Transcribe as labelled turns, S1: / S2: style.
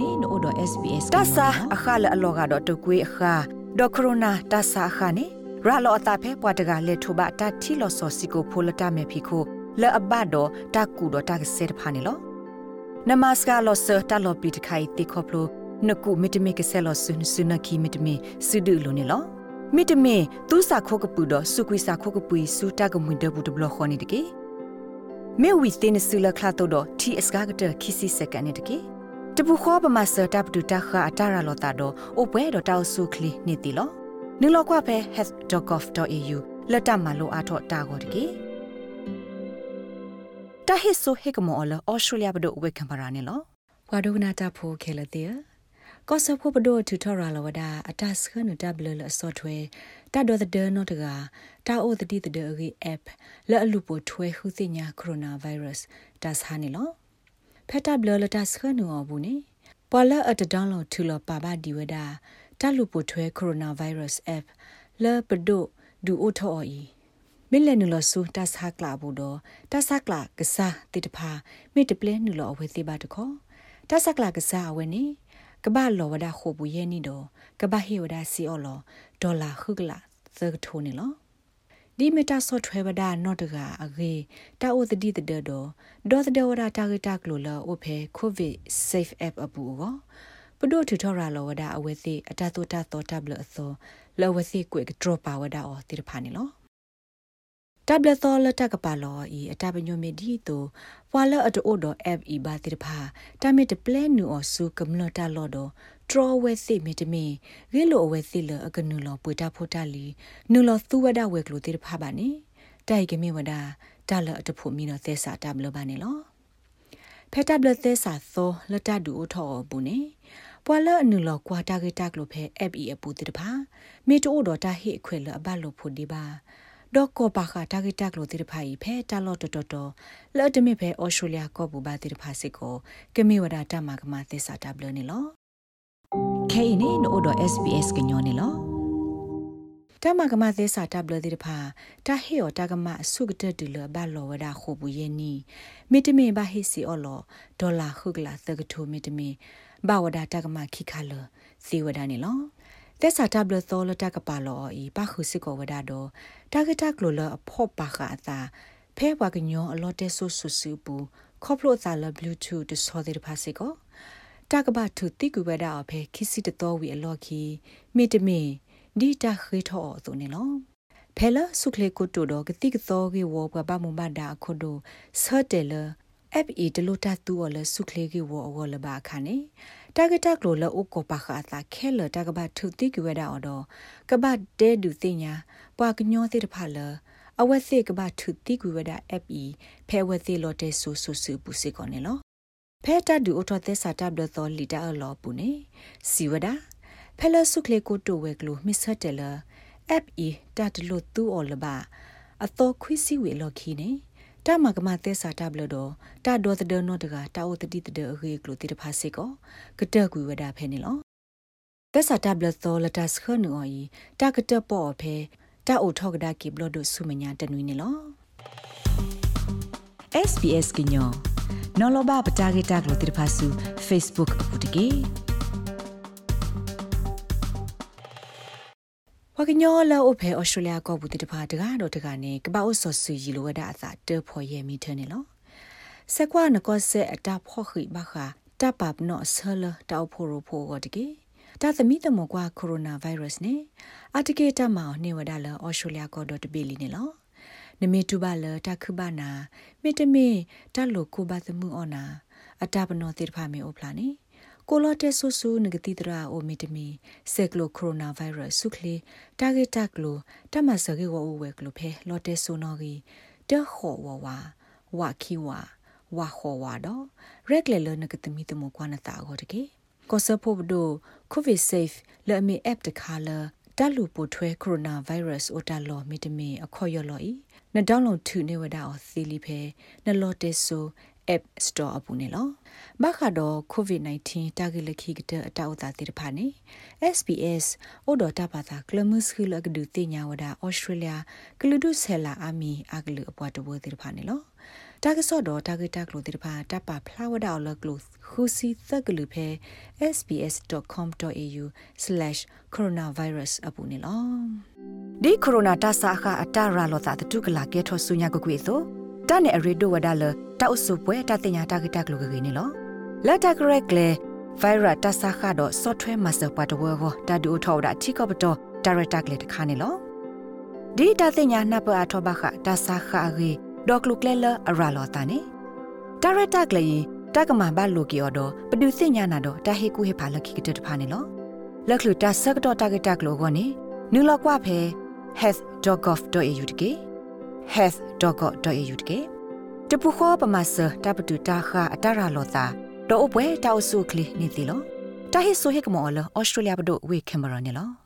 S1: ne no do SBS
S2: တဆာအခါလအလောကတော့တကွေးအခါဒေါ်ခရိုနာတဆာအခါနေရာလောအတာဖဲပွားတကလေထုဘတာတီလောဆောစီကိုဖိုလတာမေဖီခိုလဲအဘတော့တကူတော့တကစဲတဖာနေလောနမစကလောဆတာလောပီတခိုင်တေခေါပလိုနကုမီတမီကဆဲလောဆုနဆုနခီမီတမီစုဒူလိုနေလောမီတမီသူစာခိုကပူတော့စုကွေစာခိုကပူစူတာကမွင်ဒဘူးတဘလခေါနေတကေမေဝီတင်ဆူလခလာတော့တီအစကားကတခီစီစကန်နေတကေ တပူခေါ်ပမာစတပ်တူတခါအတာရလောတာတော့အိုပွဲတော့တောက်ဆုခလီနေတီလောနုလောက်ကွဖဲ health.gov.au လက်တမလိုအားတော့တာကိုတကေတဟစ်ဆိုဟေကမောလအော်စတြေးလျဘဒိုဝေကံပါရာနေလော
S1: ဝါဒုနာတာဖိုခဲလတဲ့ကောဆဖို့ဘဒိုတူထော်ရာလဝဒအတစခနတဘလလဆော့ထွဲတတော်တဲ့နော်တကတာအိုတတိတဲ့ရီ app လဲအလူပိုထွဲခုသိညာကိုရိုနာဗိုင်းရပ်စ်တတ်ဟာနေလော ဖက်တာဘလလတစခနောဘူးနေပေါ်လာအတဒေါင်းလောထူလပါပါဒီဝဒတလူပိုထွဲကိုရိုနာဗိုင်းရပ်စ် app လဲပဒိုဒူအိုထော်အီမီလနူလဆူတတ်ဟာကလာဘူးတော့တတ်ဆကလာကစားတိတဖာမိတပလဲနူလောအဝဲသေးပါတခေါ်တတ်ဆကလာကစားအဝဲနေကဘာလောဝဒခိုဘူးရဲ့နီတော့ကဘာဟီဝဒစီအော်လောဒေါ်လာခုကလာသကထိုးနေလော ဒီမီတာဆော့ထွဲဝဒနော့တကအဂေတာအိုတတိတဒတော့ဒေါ်တဒဝဒတာဂတာကလိုလာအိုဖေကိုဗစ် safe app အပူကိုပဒိုထူထော်ရာလောဝဒအဝဲစီအတတူတသောတဘလအသောလောဝစီကွေကဒရောပါဝဒအော်တိရဖာနေလောတဘလသောလတကပါလောဤအတပညိုမီဒီတိုပွာလအတိုဒို app ဤဘာတိရဖာတမစ်တပလဲနူအော်ဆူကမ္လတာလောဒို ထရဝဲစီမီတမီဂေလိုဝဲစီလအကနူလောပွေတာဖိုတာလီနူလောသူဝဒဝဲကလိုတိရဖာပါနေတိုက်ကမေဝဒတာလအတဖို့မီနောသဲစာတဘလပါနေလောဖက်တဘလသဲစာသောလတဒူအထောဘူးနေပွာလအနူလောကွာတာဂက်တာကလိုဖဲ app ဤအပူတိတဖာမေတိုဒိုတာဟိအခွဲလအဘလိုဖို့ဒီပါဒေါ်ကောပါခတာဂီတက်လို့တိရဖိုင်ဖဲတာလော့တော်တော်လော့တမီဖဲအော်စတြေးလျကောဘူဘာတိရဖာစစ်ကိုကမေဝဒတာမကမသစ္စာတဘလနေလော
S2: ခဲနေနို့တော့ SBS ကညောနေလော
S1: တမကမသစ္စာတဘလတိရဖာတာဟေယောတာကမဆုကတတူလဘလောဝဒခုဘူးယေနီမီတမင်ဘာဟိစီအော်လောဒေါ်လာခုကလာသကထိုမီတမင်ဘာဝဒတာကမခိခါလစီဝဒနေလောသက်စာတဘလသောလတကပါလောဤပခုစစ်ကိုဝဒတော့တာဂက်တကလိုလအဖို့ပါခအသာဖဲဘွားကညောအလော့တဲဆူဆူဆူပူခေါပလိုသာလဘလူးတူတဆောတဲ့ဖာစစ်ကို တာကဘာသူတိကူဝဒအဖေခီစီတတော်ဝီအလော့ခီမိတမီဒီတာခေထောဆိုနေလောဖဲလဆုခလေကိုတိုတော့ကတိကသောကေဝဘဘမမဒါခုဒိုဆတ်တယ်လ FE ဒလိုတာတူော်လဆုခလေကေဝအော်လဘာခါနေတာဂက်တက်လိုလောကိုပါခါသာခဲလတကဘထုတိကွေဒါအော်တော့ကဘတဲဒူသိညာပွာကညောသေးတဖလအဝက်စေကဘထုတိကွေဒါ FE ဖဲဝက်သေးလောတဲဆူဆူဆူပူစေကောနေလော ဖဲတဒူအထောသက်စာတဘလသောလီတာအလောပူနေစီဝဒါဖဲလဆုခလေကိုတိုဝဲကလိုမစ္စတယ်လ FE တတ်လို့သူ့အော်လပါအတော်ခွိစီဝေလောခီနေတာမကမသက်စာတဘလတော့တာဒေါ်တဒနောတကတာအိုတတိတဒအခေကလိုတိတဖာစေကောကတကွေဝဒဖဲနေလောသက်စာတဘလသောလတစခနူအီတာကတပေါ်ဖဲတာအိုထောက်ကဒါကိဘလဒုဆုမညာတနွေနေလော
S2: SBS ကညော နော်လဘပတာဂီတာကလိုတိတဖာဆူ Facebook အပူတကေ
S1: ဝကညောလောအဖေဩစတြေးလျကောဘူးတတဖာတကားတော့တကနေကပ္ပအိုဆော်ဆူရီလိုဝဒအသာတေဖော်ရဲ့မီထနေလောစကွာနကောဆက်အတာဖော်ခိဘခာတပပ်နောဆလတောက်ဖို့ရဖို့ကတကေတာသမီတမကွာကိုရိုနာဗိုင်းရပ်စ်နေအတကေတမောင်နေဝဒလဩစတြေးလျကောတော့တပီလီနေလော နမေတူပါလတခုပါနာမေတမေတလို့ကိုပါသမှုအောနာအတပနောတိတဖာမေအိုဖလာနေကိုလော့တက်ဆူဆူနဂတိတရာအိုမီတမီဆက်ကလိုကိုရိုနာဗိုင်းရပ်ဆုခလီတာဂက်တကလိုတမဆကေဝဝဲကလိုဖဲလော့တက်ဆူနော်ဂီတခေါ်ဝဝဝခီဝဝခေါ်ဝတော့ရက်လေလနဂတမီတမကွာနတာဂောတကေကောဆဖို့ဘဒိုကိုဗစ်ဆေးဖ်လဲမီအပ်တခါလာတလူပိုထွဲကိုရိုနာဗိုင်းရပ်စ်အိုတာလော်မီတမီအခေါ်ရလော်ဤ နဒေါင်းလုံးထူနေဝဒါအော်သီလီဖဲနလော်တက်ဆူ app store အပူနေလောဘခါတော့ covid-19 တာဂိလခိကတအတောက်တာတိတဖာနေ SBS အိုဒတာပါတာကလမှုစခလကဒူတင်ညာဝဒ Australia ကလူဒုဆဲလာအာမီအကလူအပွားတဘတိတဖာနေလောတာကဆော့တော့တာဂက်တာကလိုတိတပါတပါဖလာဝဒါလကလိုခူစီသက်ကလူဖဲ sbs.com.au/coronavirus အပူနေလော
S2: ဒီကိုရိုနာတာဆာခအတာရာလောတာတုကလာကဲထောဆုညာကကွေသောတနဲ့အရီဒိုဝဒါလတောက်ဆုပွဲတတင်ညာတာဂက်တာကလိုကေနေလောလက်တာဂရက်လေ virus တာဆာခတော့ software master ပတ်တော်ကိုတာဒူထောဒါချိကပတော့ director ကလေးတခါနေလောဒီတာတင်ညာနပအထောဘခတာဆာခအရီဒေါကလုကလဲလအရာလောတာနေဒါရတာကလေးတကမာဘလိုကီအော်တော့ပဒုစညာနာတော့တာဟေကူဟေဖာလခိကတတဖာနေလောလက်ခလူ တာဆက်တော့တာဂက်တာကလိုကောနေနူလောက်ကွာဖဲ health.gov.au တကေ health.gov.au တကေတပူခောပမဆတပတူတာခအတရာလောတာတော့အပွဲတောက်ဆုကလီနေတီလောတာဟိဆိုဟေကမောလဩစတြေးလျဘဒိုဝေကင်မရာနေလော